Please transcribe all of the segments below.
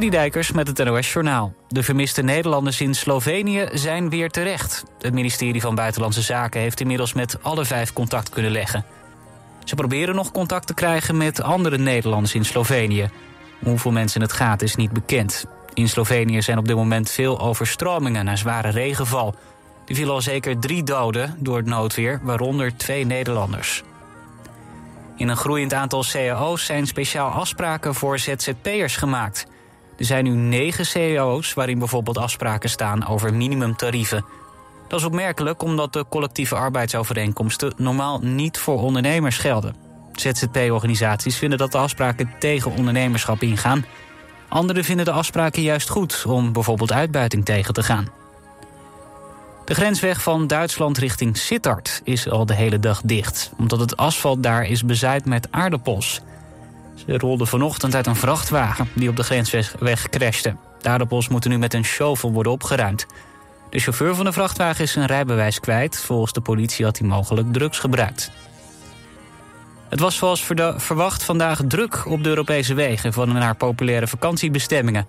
Dijkers met het NOS Journaal. De vermiste Nederlanders in Slovenië zijn weer terecht. Het ministerie van Buitenlandse Zaken heeft inmiddels met alle vijf contact kunnen leggen. Ze proberen nog contact te krijgen met andere Nederlanders in Slovenië. Hoeveel mensen het gaat is niet bekend. In Slovenië zijn op dit moment veel overstromingen na zware regenval. Er vielen al zeker drie doden door het noodweer, waaronder twee Nederlanders. In een groeiend aantal cao's zijn speciaal afspraken voor ZZP'ers gemaakt. Er zijn nu negen cao's waarin bijvoorbeeld afspraken staan over minimumtarieven. Dat is opmerkelijk omdat de collectieve arbeidsovereenkomsten normaal niet voor ondernemers gelden. ZZP-organisaties vinden dat de afspraken tegen ondernemerschap ingaan. Anderen vinden de afspraken juist goed om bijvoorbeeld uitbuiting tegen te gaan. De grensweg van Duitsland richting Sittard is al de hele dag dicht... omdat het asfalt daar is bezaaid met aardappels. Ze rolden vanochtend uit een vrachtwagen die op de grensweg crashte. De aardappels moeten nu met een shovel worden opgeruimd. De chauffeur van de vrachtwagen is zijn rijbewijs kwijt. Volgens de politie had hij mogelijk drugs gebruikt. Het was zoals verwacht vandaag druk op de Europese wegen... van naar populaire vakantiebestemmingen.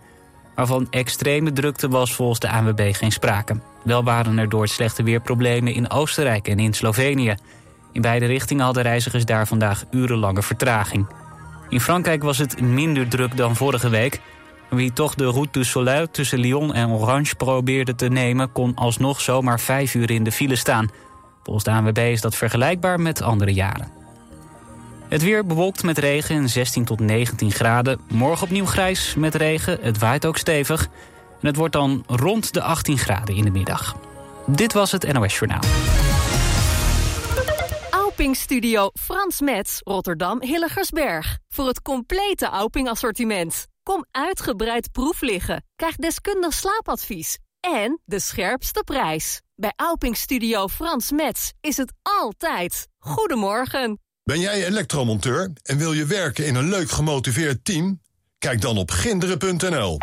Maar van extreme drukte was volgens de ANWB geen sprake. Wel waren er door het slechte weer problemen in Oostenrijk en in Slovenië. In beide richtingen hadden reizigers daar vandaag urenlange vertraging. In Frankrijk was het minder druk dan vorige week. Wie toch de Route du Soleil tussen Lyon en Orange probeerde te nemen... kon alsnog zomaar vijf uur in de file staan. Volgens de ANWB is dat vergelijkbaar met andere jaren. Het weer bewolkt met regen en 16 tot 19 graden. Morgen opnieuw grijs met regen, het waait ook stevig... En het wordt dan rond de 18 graden in de middag. Dit was het NOS Journaal. Auping Studio Frans Metz, Rotterdam Hilligersberg. Voor het complete Auping assortiment. Kom uitgebreid proef liggen. Krijg deskundig slaapadvies. En de scherpste prijs. Bij Auping Studio Frans Metz is het altijd. Goedemorgen. Ben jij elektromonteur en wil je werken in een leuk gemotiveerd team? Kijk dan op ginderen.nl.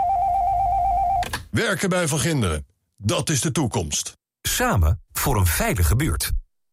Werken bij Van Ginderen. Dat is de toekomst. Samen voor een veilige buurt.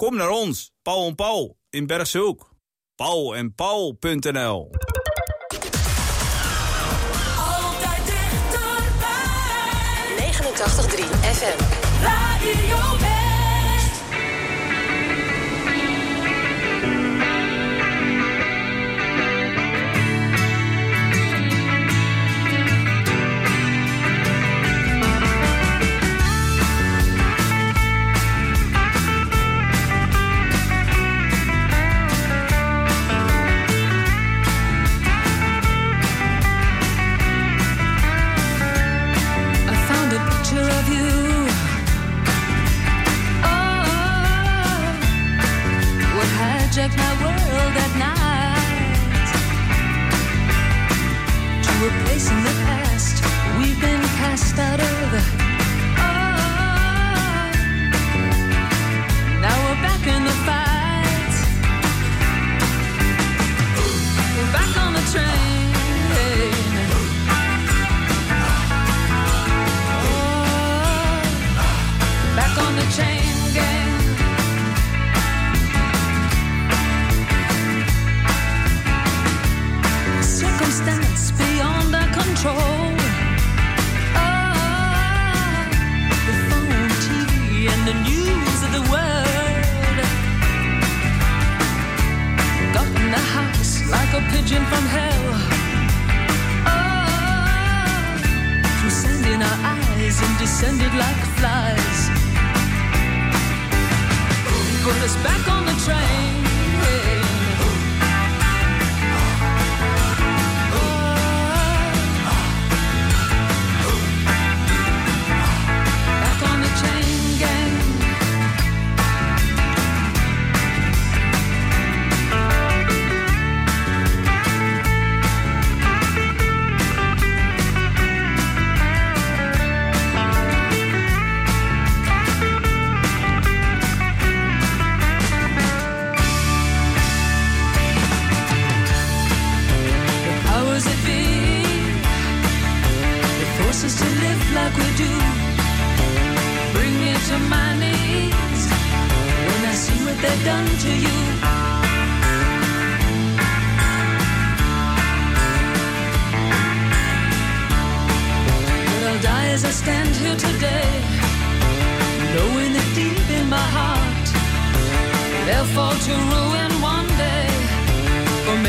Kom naar ons, Paul en Paul, in Bergshoek. Paul en Paul.nl Altijd dichterbij. 89.3 FM. Radio hijacked my world at night. To a place in the past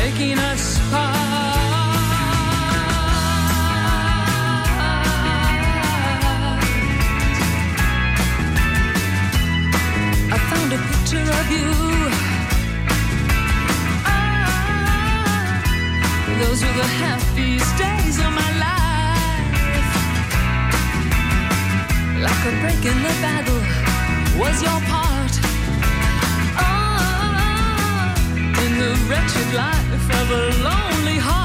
us. I found a picture of you. Ah, those were the happiest days of my life. Like a break in the battle was your part. Oh, in the wretched life of a lonely heart.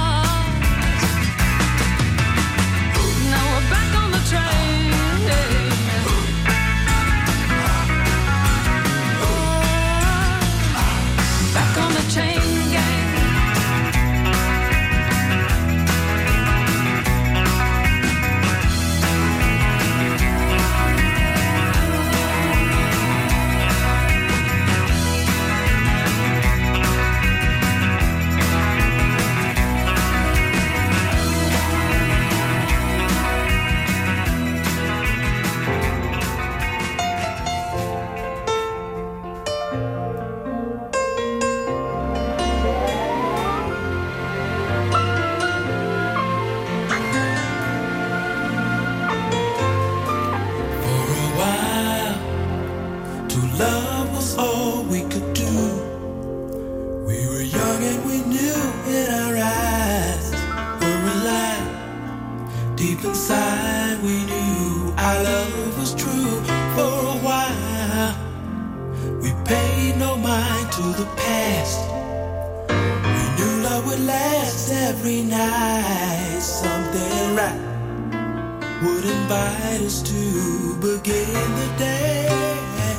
would invite us to begin the day.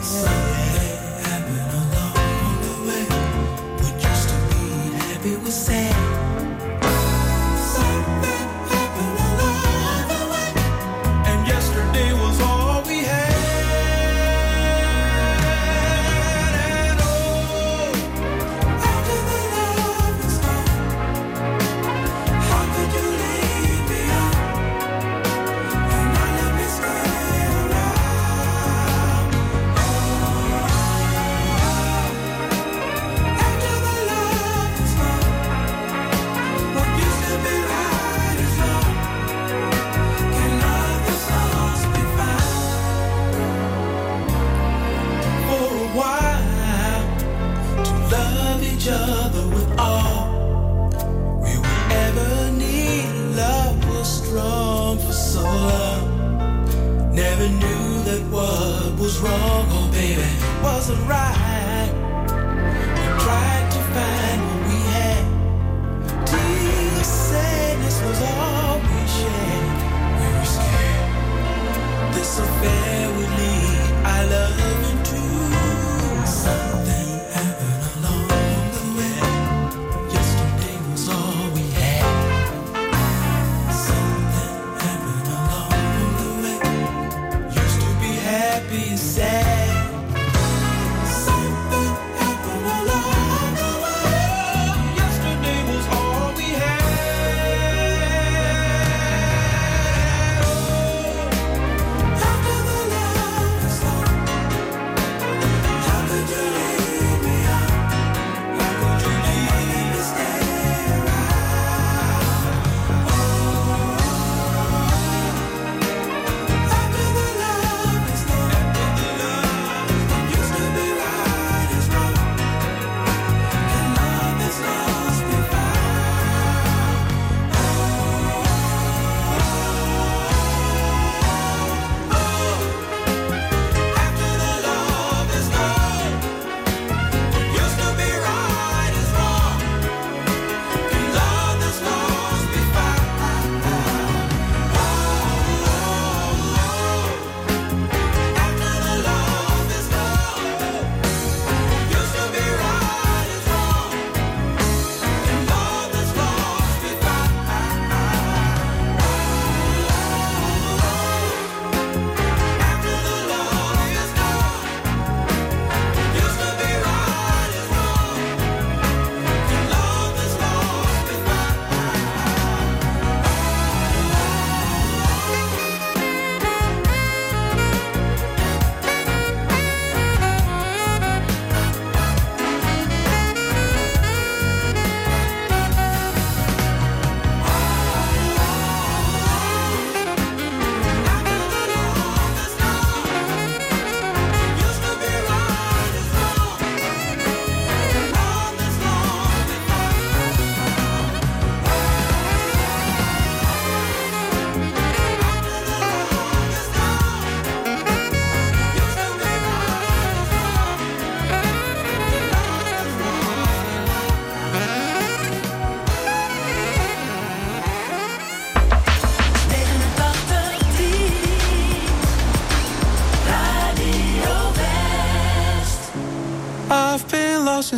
Something happened along the way, but just to be happy was sad.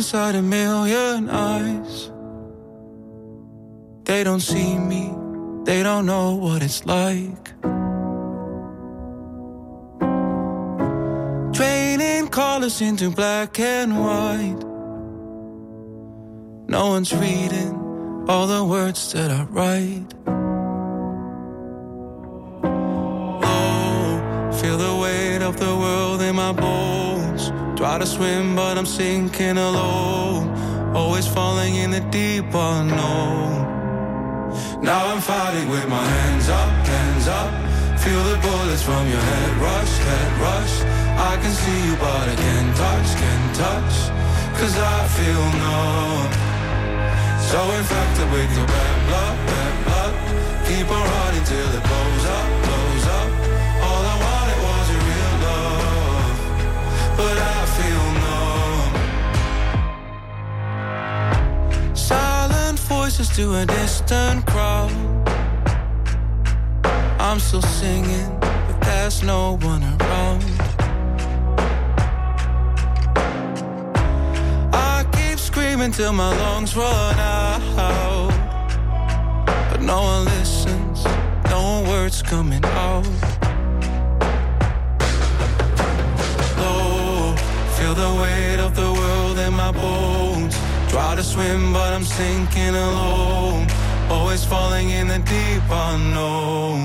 Inside a million eyes. They don't see me, they don't know what it's like. Draining colors into black and white. No one's reading all the words that I write. Oh, feel the weight of the world in my bones. Try to swim, but I'm sinking alone. Always falling in the deep unknown. Now I'm fighting with my hands up, hands up. Feel the bullets from your head rush, head rush. I can see you, but I can't touch, can't touch. Cause I feel numb. So infected with your bad blood, bad blood. Keep on running till it blows up, blows up. All I wanted was a real love. But I Voices to a distant crowd. I'm still singing, but there's no one around. I keep screaming till my lungs run out. But no one listens, no words coming out. Oh, feel the weight of the world in my bones. Try to swim, but I'm sinking alone. Always falling in the deep unknown.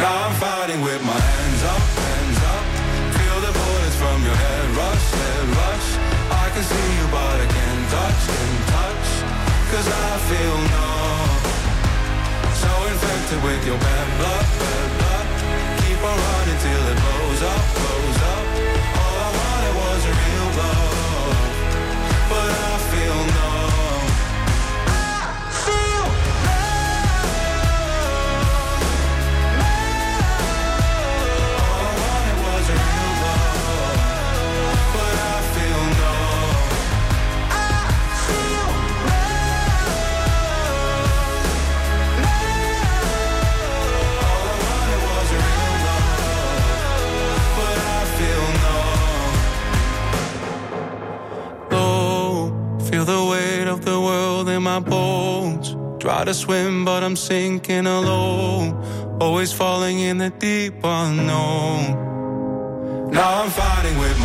Now I'm fighting with my hands up, hands up. Feel the bullets from your head rush, head rush. I can see you, but I can't touch, can't touch. Cause I feel numb. So infected with your bad blood, bad Try to swim, but I'm sinking alone. Always falling in the deep unknown. Now I'm fighting with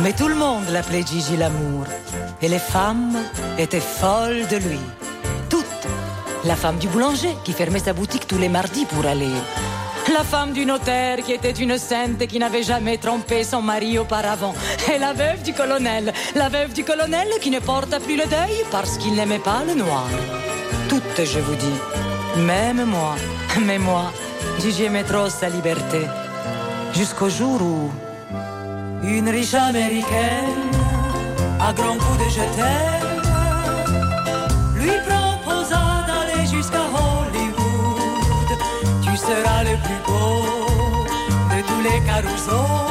Mais tout le monde l'appelait Gigi l'amour Et les femmes étaient folles de lui Toutes La femme du boulanger qui fermait sa boutique tous les mardis pour aller la femme du notaire qui était une sainte et qui n'avait jamais trompé son mari auparavant. Et la veuve du colonel. La veuve du colonel qui ne porta plus le deuil parce qu'il n'aimait pas le noir. Toutes, je vous dis. Même moi. Mais moi, Gigi aimait trop sa liberté. Jusqu'au jour où une riche américaine, à grands coups de je lui proposa d'aller jusqu'à Hollywood. Tu seras le plus beau de tous les carousaux.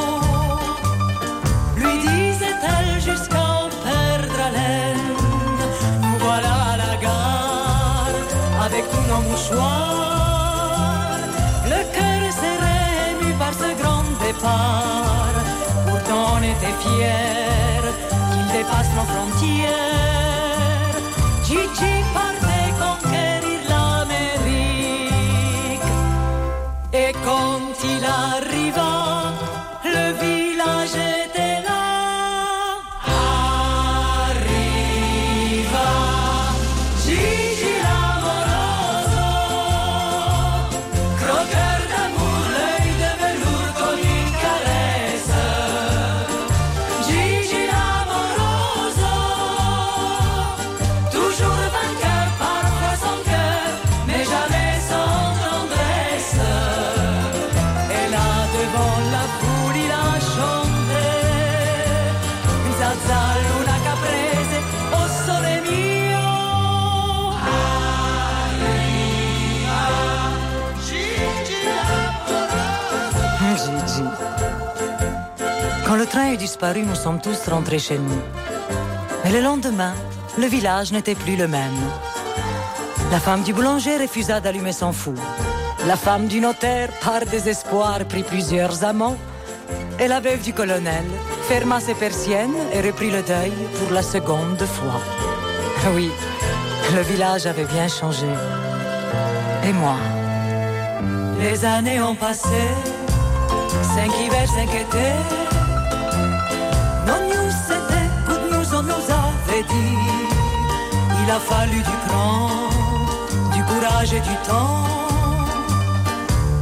Lui disait-elle jusqu'à perdre haleine. Nous voilà à la gare avec tous nos mouchoirs. Le cœur serré ému par ce grand départ. Était fiers qu'il dépasse nos frontières. Gigi partait conquérir l'Amérique. Et quand disparu, nous sommes tous rentrés chez nous. Mais le lendemain, le village n'était plus le même. La femme du boulanger refusa d'allumer son four. La femme du notaire, par désespoir, prit plusieurs amants. Et la veuve du colonel ferma ses persiennes et reprit le deuil pour la seconde fois. Oui, le village avait bien changé. Et moi Les années ont passé, cinq hivers, cinq étés. Il a fallu du cran, du courage et du temps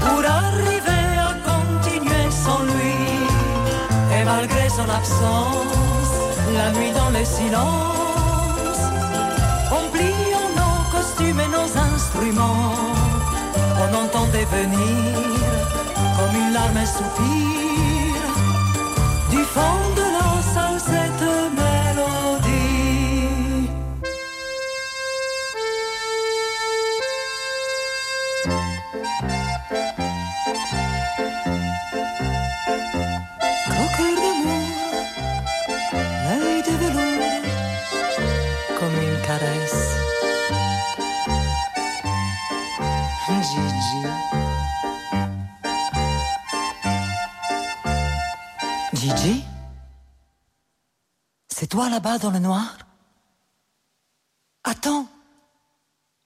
pour arriver à continuer sans lui. Et malgré son absence, la nuit dans le silence, en pliant nos costumes et nos instruments, on entendait venir comme une larme soupir toi là-bas dans le noir Attends,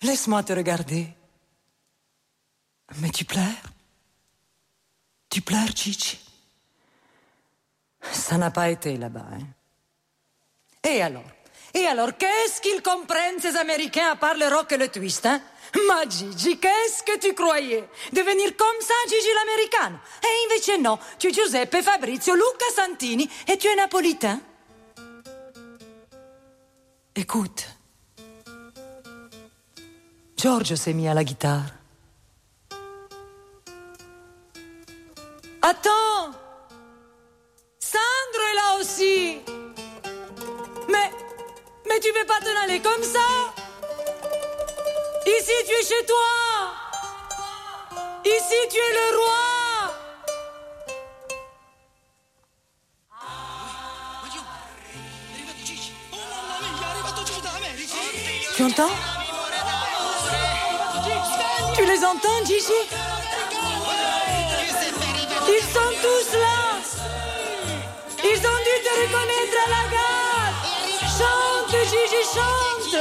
laisse-moi te regarder. Mais tu pleures Tu pleures, Gigi Ça n'a pas été là-bas. hein. Et alors? Et alors, qu'est-ce qu'ils comprennent, ces Américains, à part le rock et le twist, hein? Ma Gigi, qu'est-ce que tu croyais? Devenir comme ça, Gigi l'americano E invece no, tu es Giuseppe, Fabrizio, Luca Santini et tu es napolitain? Écoute, Giorgio s'est mis à la guitare. Attends. Sandro est là aussi. Mais... Mais tu veux pas t'en aller comme ça? Ici, tu es chez toi. Ici, tu es le roi Tu entends Tu les entends, Gigi Ils sont tous là Ils ont dû te reconnaître à la gare Chante, Gigi, chante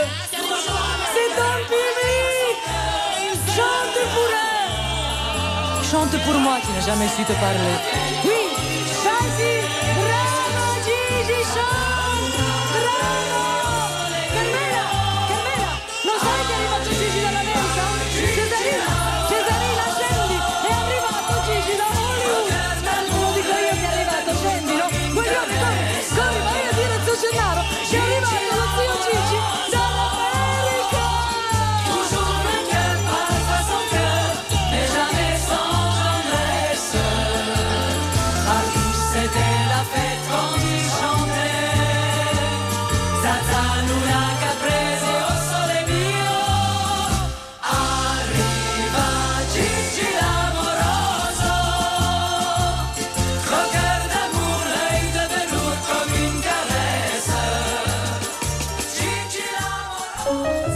C'est ton public Chante pour eux Chante pour moi qui n'ai jamais su te parler. Oui,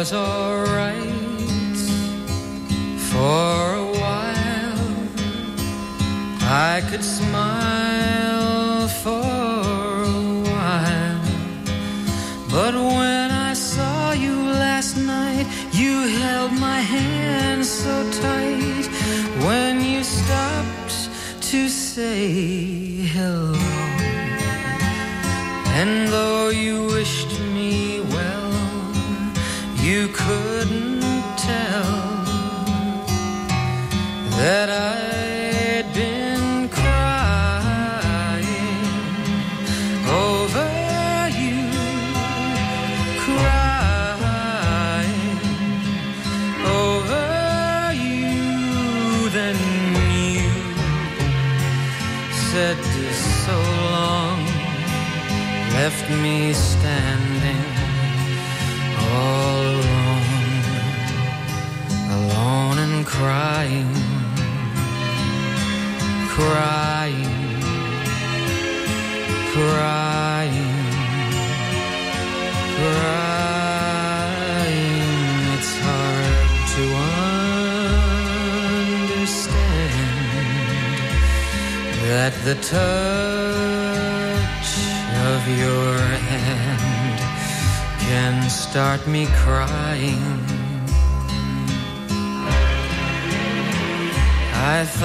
Was alright for a while. I could smile for a while. But when I saw you last night, you held my hand so tight. When you stopped to say hello. And though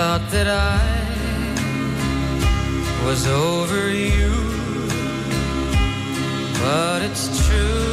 thought that I was over you, but it's true,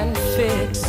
can fix.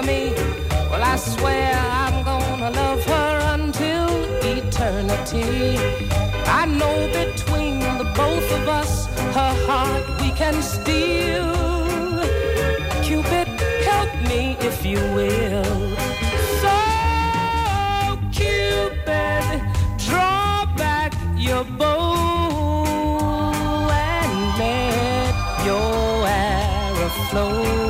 for me. Well, I swear I'm gonna love her until eternity. I know between the both of us, her heart we can steal. Cupid, help me if you will. So, Cupid, draw back your bow and let your arrow flow.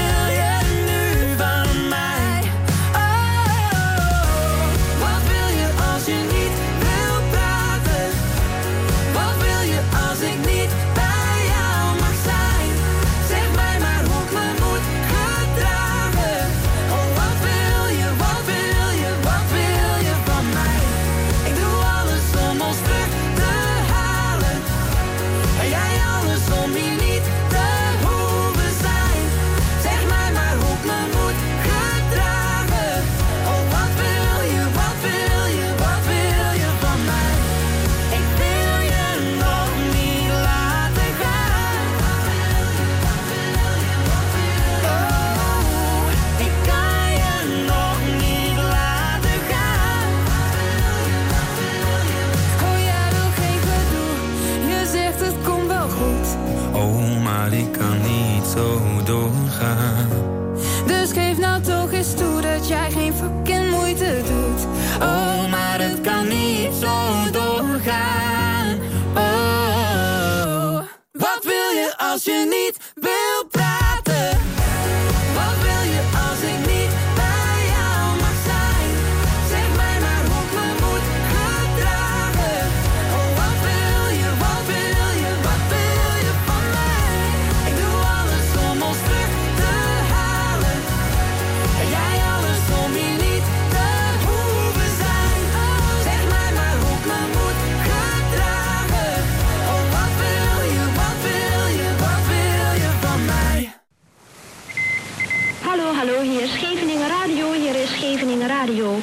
Radio.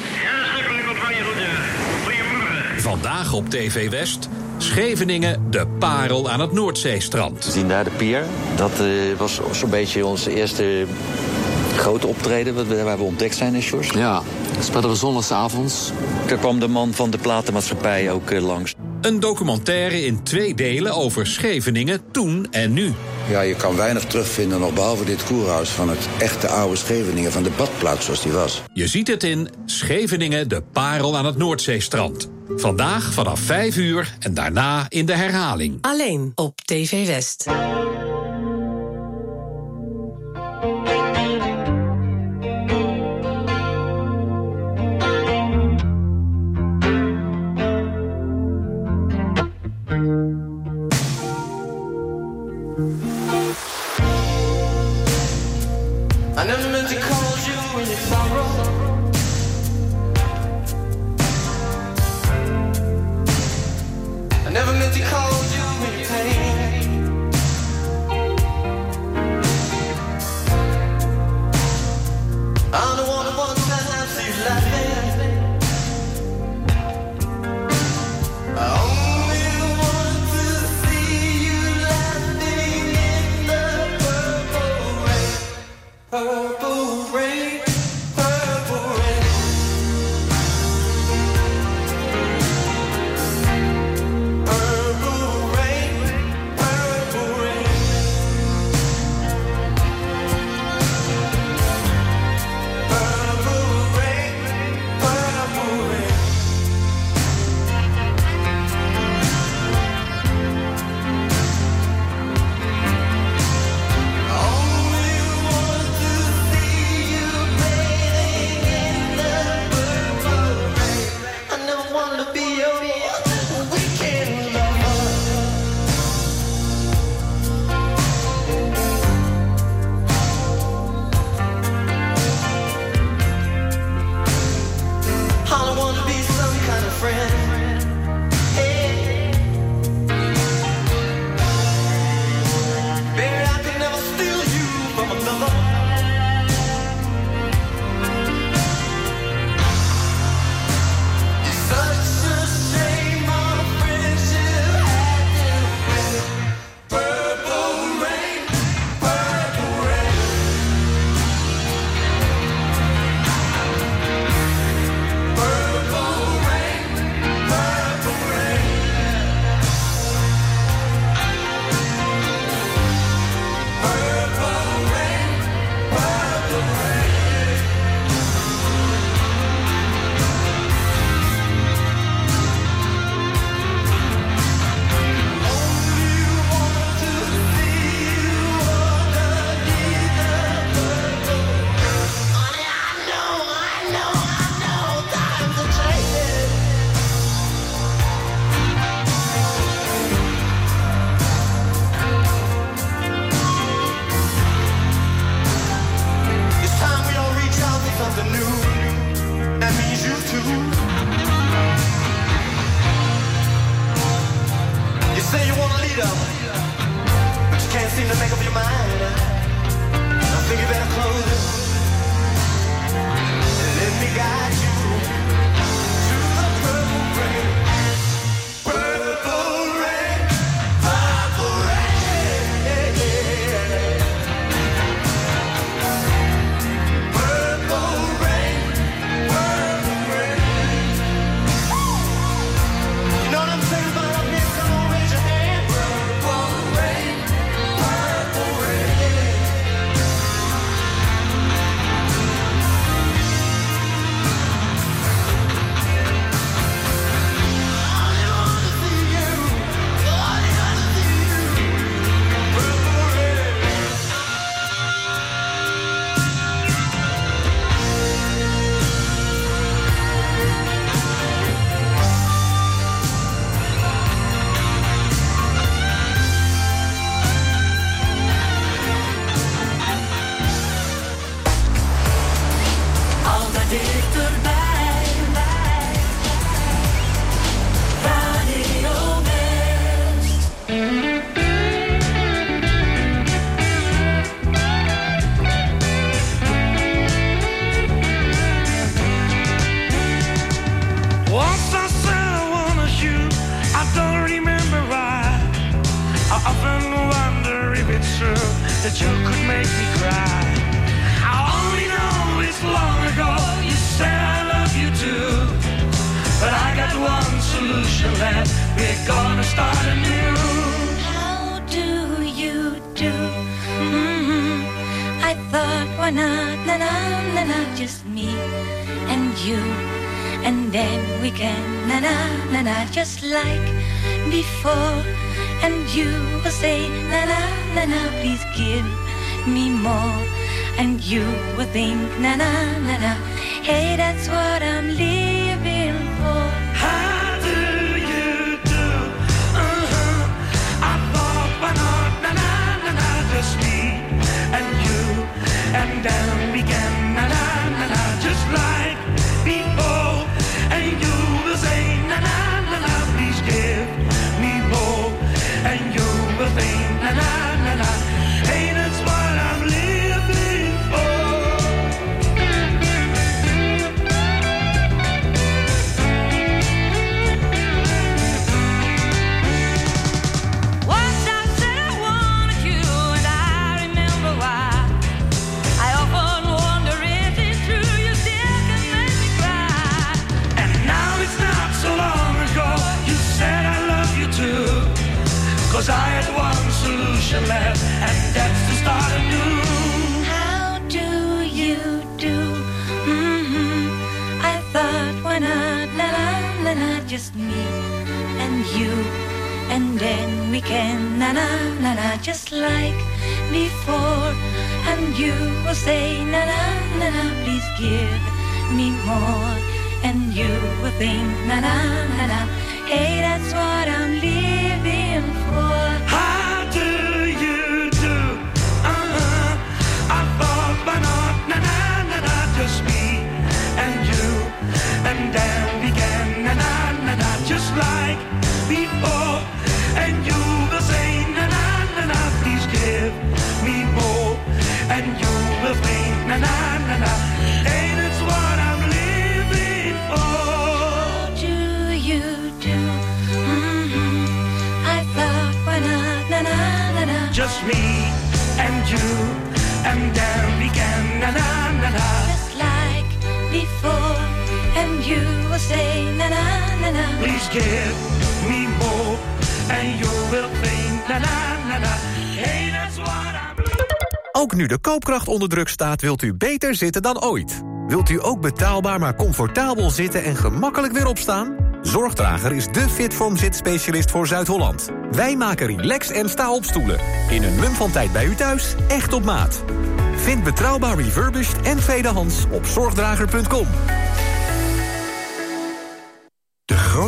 Vandaag op TV West. Scheveningen, de parel aan het Noordzeestrand. We zien daar de pier. Dat eh, was zo'n beetje onze eerste grote optreden wat we- waar we ontdekt zijn in Sjors. Ja, speelden we zondagsavonds. Daar kwam de man van de platenmaatschappij ook eh, langs. Een documentaire in twee delen over Scheveningen toen en nu. Ja, je kan weinig terugvinden nog behalve dit koerhuis van het echte oude Scheveningen, van de badplaats zoals die was. Je ziet het in Scheveningen, de parel aan het Noordzeestrand. Vandaag vanaf 5 uur en daarna in de herhaling. Alleen op TV West. Na na, just like before. And you will say, na na na na, please give me more. And you will think, na na na na, hey, that's what I'm living left, and that's to start anew. How do you do? hmm I thought, why not, na na na na, just me and you, and then we can na na na na, just like before. And you will say, na na na na, please give me more. And you will think, na na na na, hey, that's what I'm living for. Before. And you will say, na na na na, please give me more. And you will think, na na na na, hey, that's what I'm living for. How do you do? hmm I thought, na na na na. Just me and you, and then we can na na na na. Just like before, and you will say, na na na na. Please give and you will. Ook nu de koopkracht onder druk staat, wilt u beter zitten dan ooit. Wilt u ook betaalbaar maar comfortabel zitten en gemakkelijk weer opstaan? Zorgdrager is de Fitform zitspecialist voor Zuid-Holland. Wij maken relax- en sta-opstoelen. In een mum van tijd bij u thuis, echt op maat. Vind betrouwbaar refurbished en tweedehands op zorgdrager.com.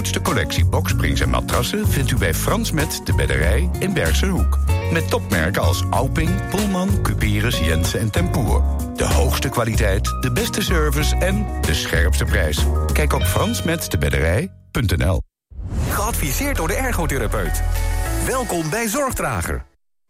De grootste collectie boksprings en matrassen vindt u bij Frans Met de Bedderij in Bergse Hoek. Met topmerken als Alping, Pullman, Cuperus, Jensen en Tempoer. De hoogste kwaliteit, de beste service en de scherpste prijs. Kijk op fransmetdebedderij.nl Geadviseerd door de ergotherapeut. Welkom bij Zorgdrager.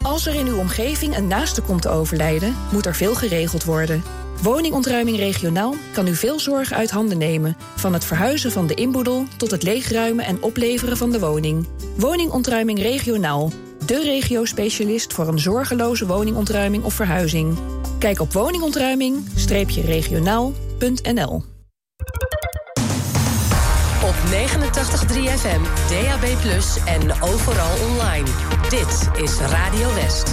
Als er in uw omgeving een naaste komt te overlijden, moet er veel geregeld worden. Woningontruiming regionaal kan u veel zorg uit handen nemen. Van het verhuizen van de inboedel tot het leegruimen en opleveren van de woning. Woningontruiming regionaal. De regio-specialist voor een zorgeloze woningontruiming of verhuizing. Kijk op woningontruiming-regionaal.nl Op 89.3 FM, DAB+, en overal online. Dit is Radio West.